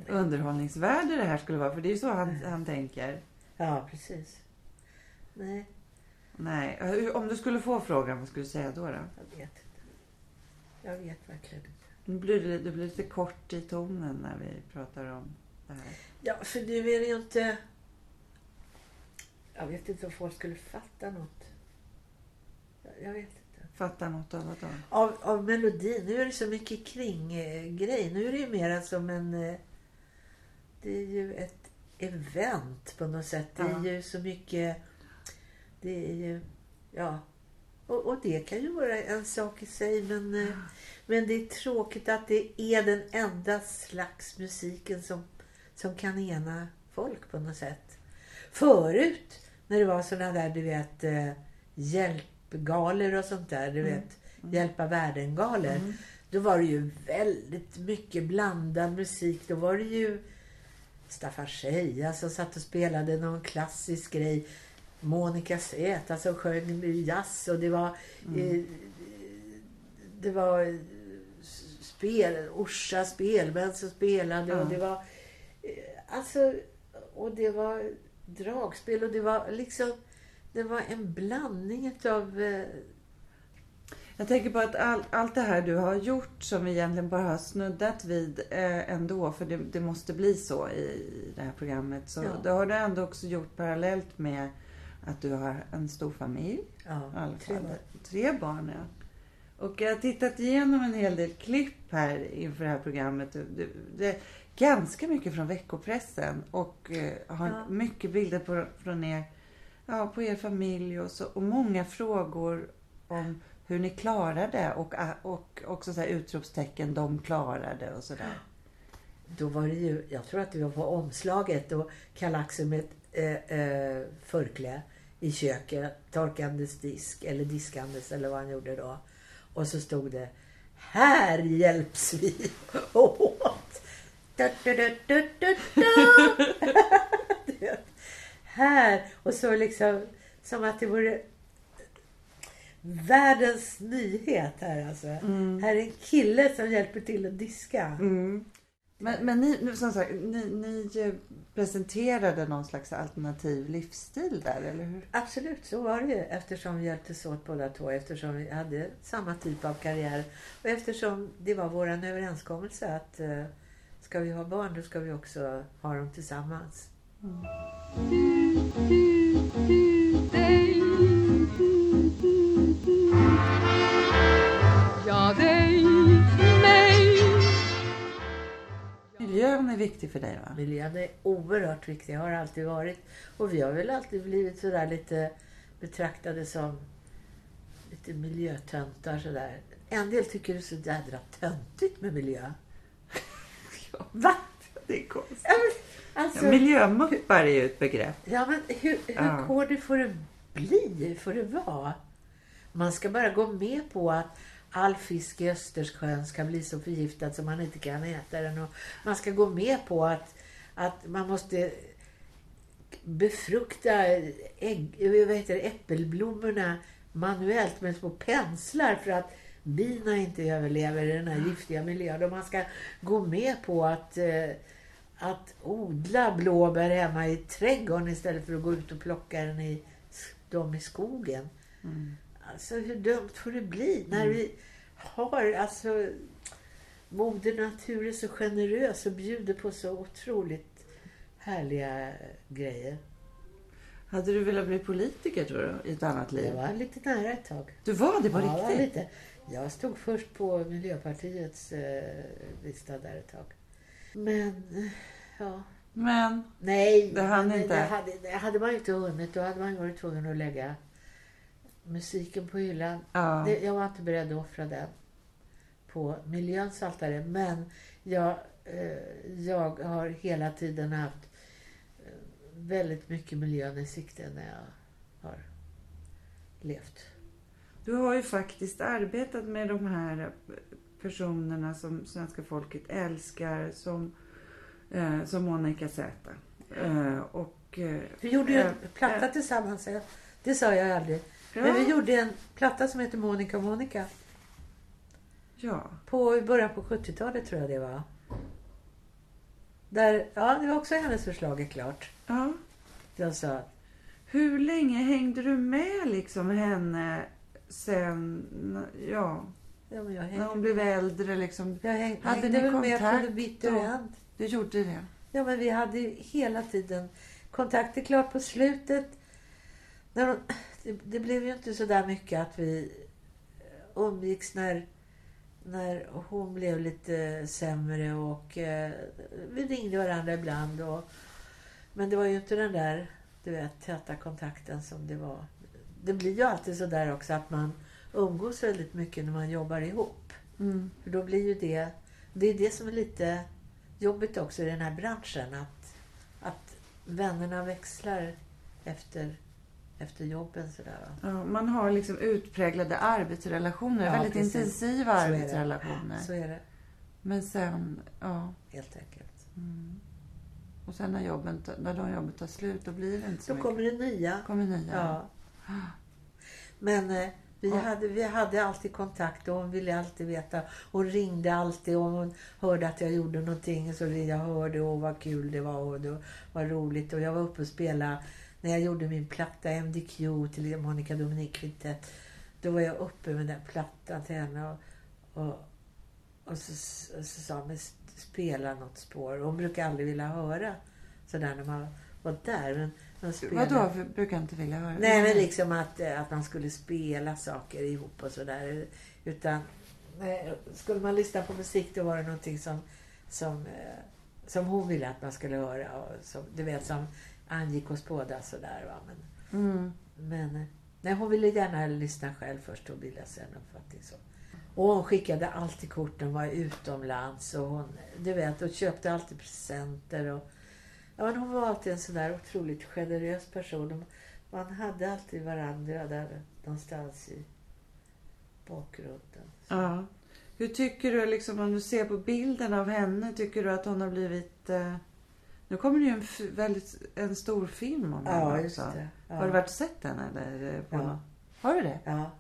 underhållningsvärde det här skulle vara? För det är ju så han, han tänker. Ja, precis. Nej, Nej, om du skulle få frågan, vad skulle du säga då? då? jag vet inte. Jag vet verkligen inte. Nu blir det, det blir lite kort i tonen när vi pratar om det här. Ja, för nu är det ju inte... Jag vet inte om folk skulle fatta något. Jag, jag vet inte. Fatta något av vad? Av, av melodin. Nu är det så mycket kring eh, grej. Nu är det ju mer som en... Eh, det är ju ett event på något sätt. Det är Ja. ju så mycket... Det är ju... Ja. Och, och det kan ju vara en sak i sig. Men, eh, men det är tråkigt att det är den enda slags musiken som, som kan ena folk på något sätt. Förut när det var såna där, du vet, eh, hjälpgalor och sånt där. Du vet, hjälpa världen-galor. Mm. Då var det ju väldigt mycket blandad musik. Då var det ju Staffan Scheja som satt och spelade någon klassisk grej. Monica Zeta som sjöng jazz och det var eh, det var eh, spel, Orsa spelmän som spelade och Ja. det var eh, alltså och det var dragspel och det var liksom det var en blandning av eh, Jag tänker på att all, allt det här du har gjort som vi egentligen bara har snuddat vid eh, ändå, för det, det måste bli så i, i det här programmet. Så Ja. det har du ändå också gjort parallellt med att du har en stor familj. ja, tre barn. Tre barn, ja. Och jag har tittat igenom en hel del klipp här inför det här programmet. Det, det ganska mycket från veckopressen och eh, har Ja. mycket bilder på, från er, ja, på er familj och, så, och många frågor om hur ni klarade och, och också så här utropstecken, de klarade och sådär. Då var det ju, jag tror att det var på omslaget och Karl-Axel med ett eh, eh, förkläde i köket, torkandes disk eller diskandes eller vad han gjorde då. Och så stod det Här hjälps vi åt. Du, du, du, Här och så liksom som att det vore världens nyhet här alltså. Här är en kille som hjälper till att diska. Mm. Men, men ni, som sagt, ni, ni eh, presenterade någon slags alternativ livsstil där, eller hur? Absolut, så var det ju eftersom vi hjälptes åt båda två. Eftersom vi hade samma typ av karriär. Och eftersom det var vår överenskommelse att eh, ska vi ha barn då ska vi också ha dem tillsammans. Ja, dig, mig. Miljön är viktig för dig va? Miljön är oerhört viktig, har alltid varit. Och vi har väl alltid blivit sådär lite betraktade som lite miljötöntar sådär. En del tycker det är så jädra töntigt med miljö. Va? Det är konstigt. Alltså, Ja, miljömuppar är ju ett begrepp. Ja, men hur, hur Ja. går det får det bli? Får det vara? Man ska bara gå med på att all fisk i Östersjön ska bli så förgiftad så man inte kan äta den. Och man ska gå med på att, att man måste befrukta ägg, vad heter det, äppelblommorna manuellt med små penslar för att bina inte överlever i den här giftiga miljön. Och man ska gå med på att eh, att odla blåbär hemma i trädgården istället för att gå ut och plocka den i, dem i skogen. Alltså hur dumt får det bli när vi har alltså Moder Natur är så generös och bjuder på så otroligt härliga grejer. Hade du velat bli politiker tror du, i ett annat liv? Jag var lite nära ett tag. Du var det på Ja, riktigt? lite. Jag stod först på Miljöpartiets eh, lista där ett tag. Men, eh, ja. Men, Nej, Det hann men inte. Det hade, det hade man inte hunnit. Då hade man varit tvungen att lägga musiken på hyllan. ja. Det, jag var inte beredd att offra den på miljöns altare. Men jag, eh, jag har hela tiden haft eh, väldigt mycket miljön i sikte när jag har levt. Du har ju faktiskt arbetat med de här personerna som svenska folket älskar som, eh, som Monica Z. Eh, och, eh, Vi gjorde ju en eh, platta eh, tillsammans. eh, Det sa jag aldrig. ja, Men vi gjorde en platta som heter Monica och Monica. Ja. På i början på 70-talet tror jag det var. Där, ja, det var också hennes förslag är klart. ja. Jag sa, Hur länge hängde du med liksom henne sen, ja, ja men jag när hängde, hon blev äldre liksom? jag hängde, Hade hängde ni väl med kontakt på The Bitter? End. Du gjorde det? Ja, men vi hade ju hela tiden kontakt. Det är klart på slutet, när hon, det, det blev ju inte så där mycket att vi umgicks när, när hon blev lite sämre och eh, vi ringde varandra ibland. Och, men det var ju inte den där du vet, täta kontakten som det var. Det blir ju alltid så där också att man umgås väldigt mycket när man jobbar ihop. Mm. För då blir ju det, det är det som är lite jobbigt också i den här branschen. Att, att vännerna växlar efter, efter jobben sådär. Ja, man har liksom utpräglade arbetsrelationer, Ja, väldigt precis. intensiva Så det. arbetsrelationer. Så är det Men sen, ja. helt enkelt. Mm. Och sen när, jobben, när de jobben tar slut, då blir det inte så Då mycket. kommer det nya. kommer nya. Ja. Men eh, vi, Ja. hade, vi hade alltid kontakt och hon ville alltid veta. Hon ringde alltid och hon hörde att jag gjorde någonting så jag hörde och vad kul det var och det var roligt. Och jag var uppe och spelade när jag gjorde min platta MDQ till Monica Dominic Quintet. Då var jag uppe med den plattan till henne och, och, och så, så, så sa hon "Men spela något spår. Hon brukar aldrig vilja höra sådär när man var där. Men, men spelade- Vadå, för, brukar inte vilja höra? Nej, men liksom att, eh, att man skulle spela saker ihop och sådär. Utan nej, skulle man lyssna på musik då var det någonting som, som, eh, som hon ville att man skulle höra. Och som, du vet, som angick oss båda sådär. Va? Men, Mm. men eh, nej, hon ville gärna lyssna själv först och bilda sig en uppfattning. Så. Och hon skickade alltid kort när hon var utomlands. Och hon, du vet, och köpte alltid presenter. Och, men hon var alltid en sån där otroligt generös person. Man hade alltid varandra där någonstans i bakgrunden. Ja. Hur tycker du, liksom, om du ser på bilden av henne, tycker du att hon har blivit... Eh... Nu kommer det ju en, väldigt, en stor film om henne Ja, också. just det. Ja. Har du varit sett den? Eller? eh, På Ja. någon- Har du det? Ja.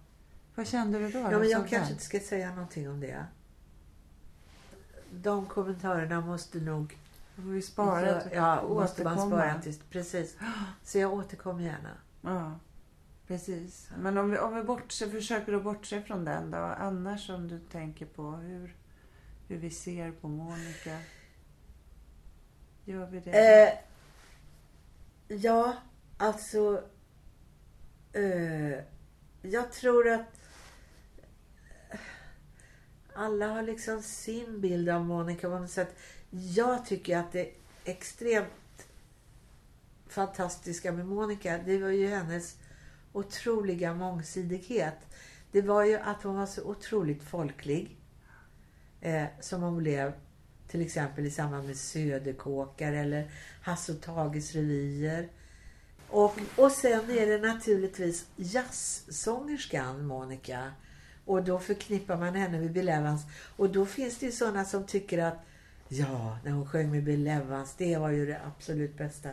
Vad kände du då? Ja, men jag kanske den? inte ska säga någonting om det. De kommentarerna måste nog... Då får vi spara. ja, måste man spara till... Precis. Så jag återkommer gärna. Ja, precis. Men om vi, om vi bortser, försöker att bortse från den då. Annars om du tänker på hur, hur vi ser på Monica. Gör vi det? Eh, ja, alltså... Eh, jag tror att alla har liksom sin bild av Monica på något sätt. Jag tycker att det är extremt fantastiska med Monica, det var ju hennes otroliga mångsidighet. Det var ju att hon var så otroligt folklig. Eh, som hon blev till exempel i samband med Söderkåkar eller Hasse och Tages revyer. Och, och sen är det naturligtvis jazzsångerskan Monica. Och då förknippar man henne med Bill Evans. Och då finns det ju sådana som tycker att ja, när hon sjöng med Bill Evans, det var ju det absolut bästa.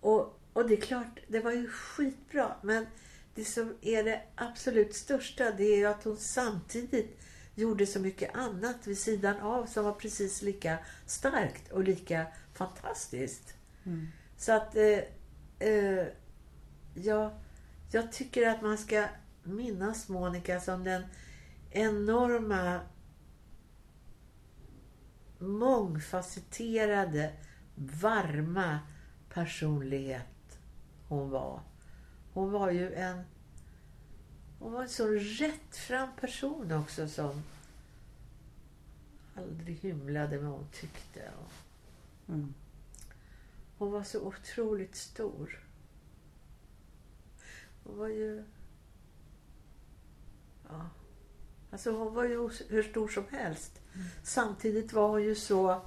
Och, och det är klart, det var ju skitbra. Men det som är det absolut största, det är ju att hon samtidigt gjorde så mycket annat vid sidan av som var precis lika starkt och lika fantastiskt. Mm. Så att eh, eh, jag, jag tycker att man ska minnas Monica som den enorma mångfacetterade, varma personlighet hon var. Hon var ju en hon var en så rättfram person också som aldrig hymlade med vad hon tyckte. Mm. hon var så otroligt stor. Hon var ju... Ja. Alltså hon var ju hur stor som helst. Samtidigt var hon ju så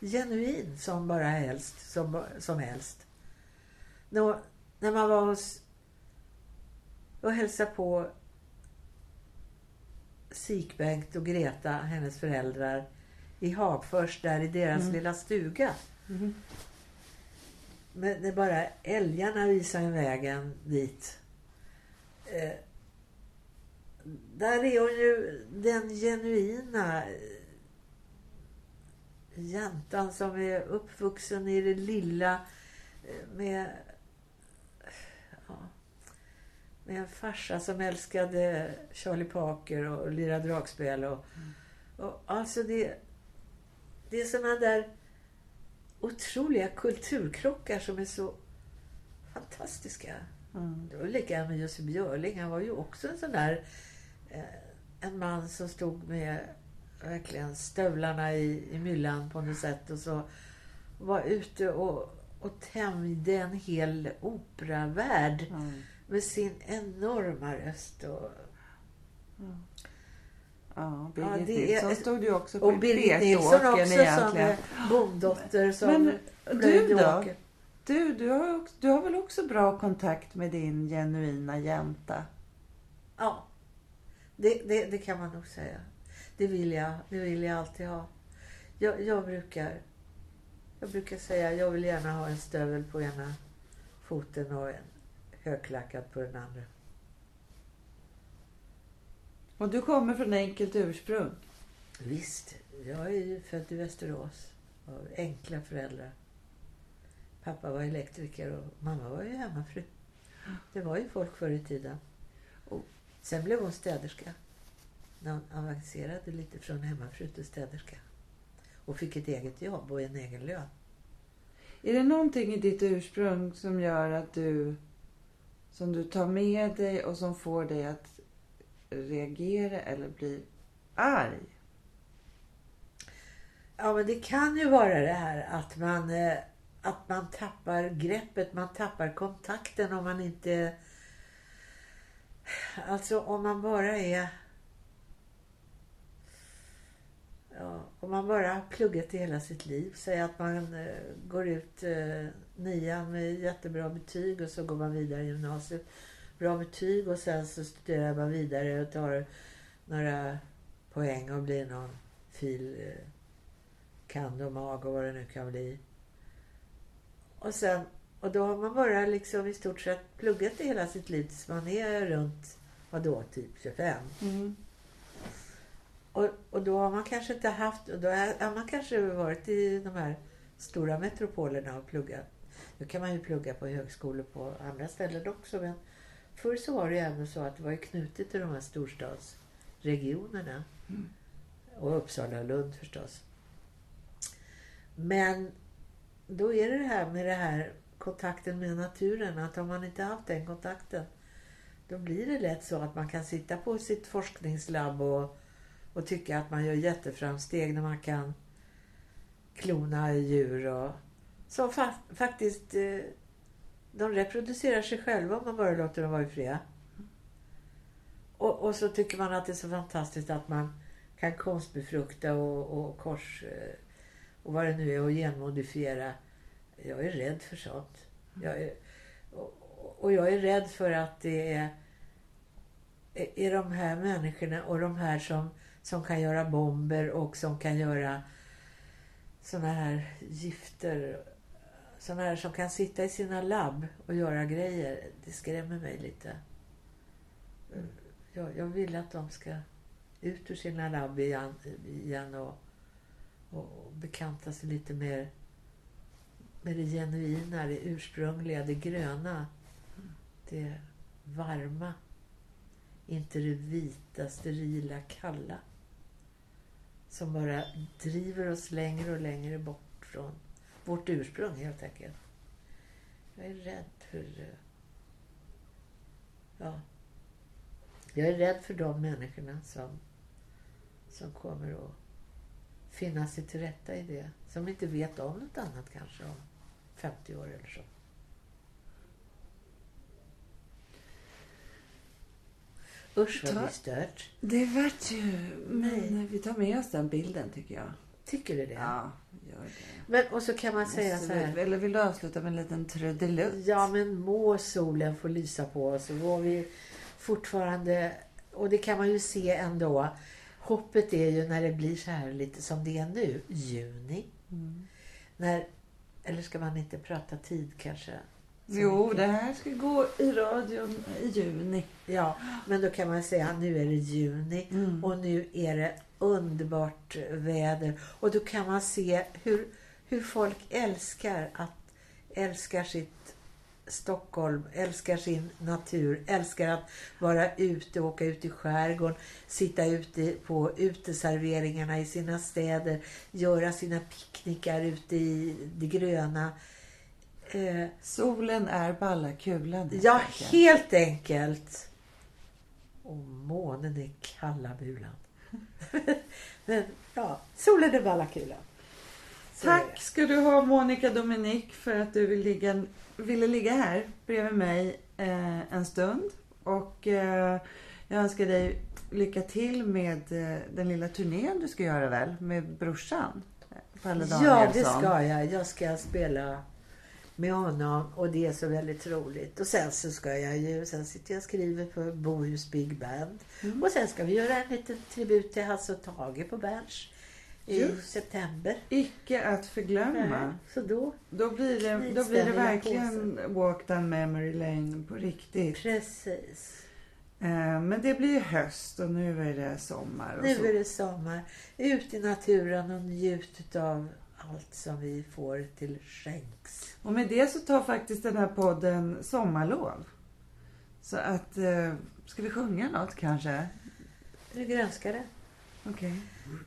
genuin som bara helst. Som, som helst. När, när man var hos och hälsade på Sik-Bengt och Greta, hennes föräldrar, i Hagfors, där i deras Mm. lilla stuga. Mm. Men det bara älgarna visar en vägen dit. Eh, där är hon ju den genuina jäntan som är uppvuxen i det lilla eh, med, ja, med en farsa som älskade Charlie Parker och lira dragspel. Och, och alltså det, det är såna där otroliga kulturkrockar som är så fantastiska. Mm. Det var likadant med Jussi Björling. Han var ju också en sån där en man som stod med verkligen stövlarna i, i myllan på något sätt och så var ute och, och tämjde en hel operavärld Mm. med sin enorma röst. Och, Ja, Ja, Birgit det är- Nilsson stod ju också på och Birgit Nilsson också som egentligen. är bonddotter som Men du då? Du, du, har, du har väl också bra kontakt med din genuina jänta? Ja, det, det, det kan man nog säga. Det vill jag, det vill jag alltid ha. Jag, jag, brukar, jag brukar säga jag vill gärna ha en stövel på ena foten och en högklackad på den andra. Och du kommer från enkelt ursprung. Visst, jag är ju född i Västerås av enkla föräldrar. Pappa var elektriker och mamma var ju hemmafru. Det var ju folk förr i tiden. Sen blev hon städerska. När hon avancerade lite från hemmafru till städerska. Och fick ett eget jobb och en egen lön. Är det någonting i ditt ursprung som gör att du som du tar med dig och som får dig att reagera eller bli arg? Ja, men det kan ju vara det här att man, eh, att man tappar greppet, man tappar kontakten om man inte... Alltså om man bara är... Ja, om man bara har pluggat i hela sitt liv. Säg att man eh, går ut eh, nian med jättebra betyg och så går man vidare i gymnasiet. Bra betyg och sen så studerar man vidare och tar några poäng och blir någon fil... Eh, kand och mag och vad det nu kan bli. Och sen, och då har man bara liksom i stort sett pluggat i hela sitt liv tills man är runt, vadå, typ 25. Mm. Och, och då har man kanske inte haft, och då är- har man kanske varit i de här stora metropolerna och pluggat. Nu kan man ju plugga på högskolor på andra ställen också men förr så var det ju ändå så att det var knutet till de här storstadsregionerna. Och Uppsala och Lund förstås. Men då är det det här med det här kontakten med naturen. Att om man inte haft den kontakten då blir det lätt så att man kan sitta på sitt forskningslabb och, och tycka att man gör jätteframsteg när man kan klona djur och som fa faktiskt eh, de reproducerar sig själva om man bara låter dem vara fria. Och, och så tycker man att det är så fantastiskt att man kan konstbefrukta och, och kors eh, och vad det nu är och genmodifiera. Jag är rädd för sånt. Jag är, och, och jag är rädd för att det är, är de här människorna och de här som, som kan göra bomber och som kan göra såna här gifter. Såna här som kan sitta i sina labb och göra grejer. Det skrämmer mig lite. Jag, jag vill att de ska ut ur sina labb igen, igen och, och bekanta sig lite mer med det genuina, det ursprungliga, det gröna. Det varma. Inte det vita, sterila, kalla. Som bara driver oss längre och längre bort från vårt ursprung helt enkelt. Jag är rädd för... Ja. Jag är rädd för de människorna som, som kommer att finna sig till rätta i det. Som inte vet om något annat kanske om 50 år eller så. Usch vad Ta- stört. Det vart ju... Men Nej. vi tar med oss den bilden tycker jag. Tycker du det? Ja, gör det. Men, och så kan man säga Måste så här. vi- Eller vill du avsluta med en liten trudelutt? Ja, men må solen få lysa på oss. Och vi fortfarande... Och det kan man ju se ändå. Hoppet är ju när det blir så här lite som det är nu. Juni. Mm. När, eller ska man inte prata tid kanske? Jo, det här ska gå i radion i juni. Ja, men då kan man säga att nu är det juni Mm. och nu är det underbart väder. Och då kan man se hur, hur folk älskar att älskar sitt Stockholm, älskar sin natur, älskar att vara ute, åka ut i skärgården, sitta ute på uteserveringarna i sina städer, göra sina picknickar ute i det gröna. Eh, Solen är balla kulan. Ja, enkelt. helt enkelt. Och månen är kalla bulan. Men ja, solen är balla kulan. Tack ska du ha Monica Dominik för att du vill ligga, ville ligga här bredvid mig eh, en stund. Och eh, jag önskar dig lycka till med eh, den lilla turnén du ska göra väl? Med brorsan? Palle det. Ja, det ska jag. Jag ska spela med honom och det är så väldigt roligt. Och sen så ska jag ju, sen sitter jag och skriver för Bohus Big Band. Mm. Och sen ska vi göra en liten tribut till Hasse och Tage på Berns i Just. september. Icke att förglömma. Så då, Då blir det, då blir det verkligen walk down memory lane på riktigt. precis. Eh, Men det blir ju höst och nu är det sommar. Och så. Nu är det sommar. Ut i naturen och njut av allt som vi får till skänks. Och med det så tar faktiskt den här podden sommarlov. Så att, eh, ska vi sjunga något kanske? Du grönskar det. Okej.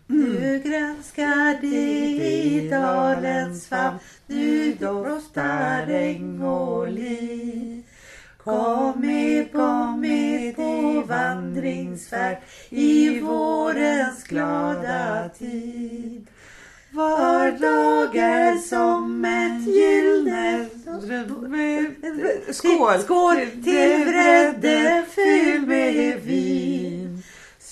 Nu grönskar det i dalens famn. Nu doftar äng och liv. Kom med, kom med på vandringsfärd i vårens glada tid. Var dag är som ett gyllene Skål! Skål till bredde fylld med vin.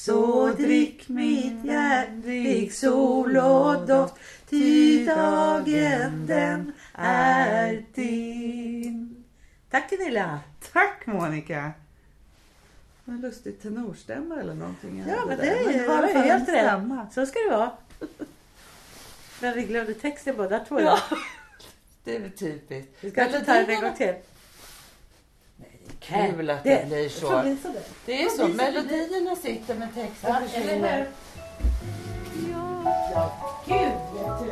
Så drick mitt hjärtig sol och doft, ty dagen den är din. Tack Gunilla! Tack Monica! En lustig tenorstämma eller någonting. Ja, men där. det, är, alla det var en helt rätt. Så ska det vara. Men vi glömde texten båda två. Ja. Det är typiskt. Vi ska inte ta den en gång till. Kul att det, blir så. det blir så där. Det är så. Melodierna sitter men texten försvinner. Ja, gud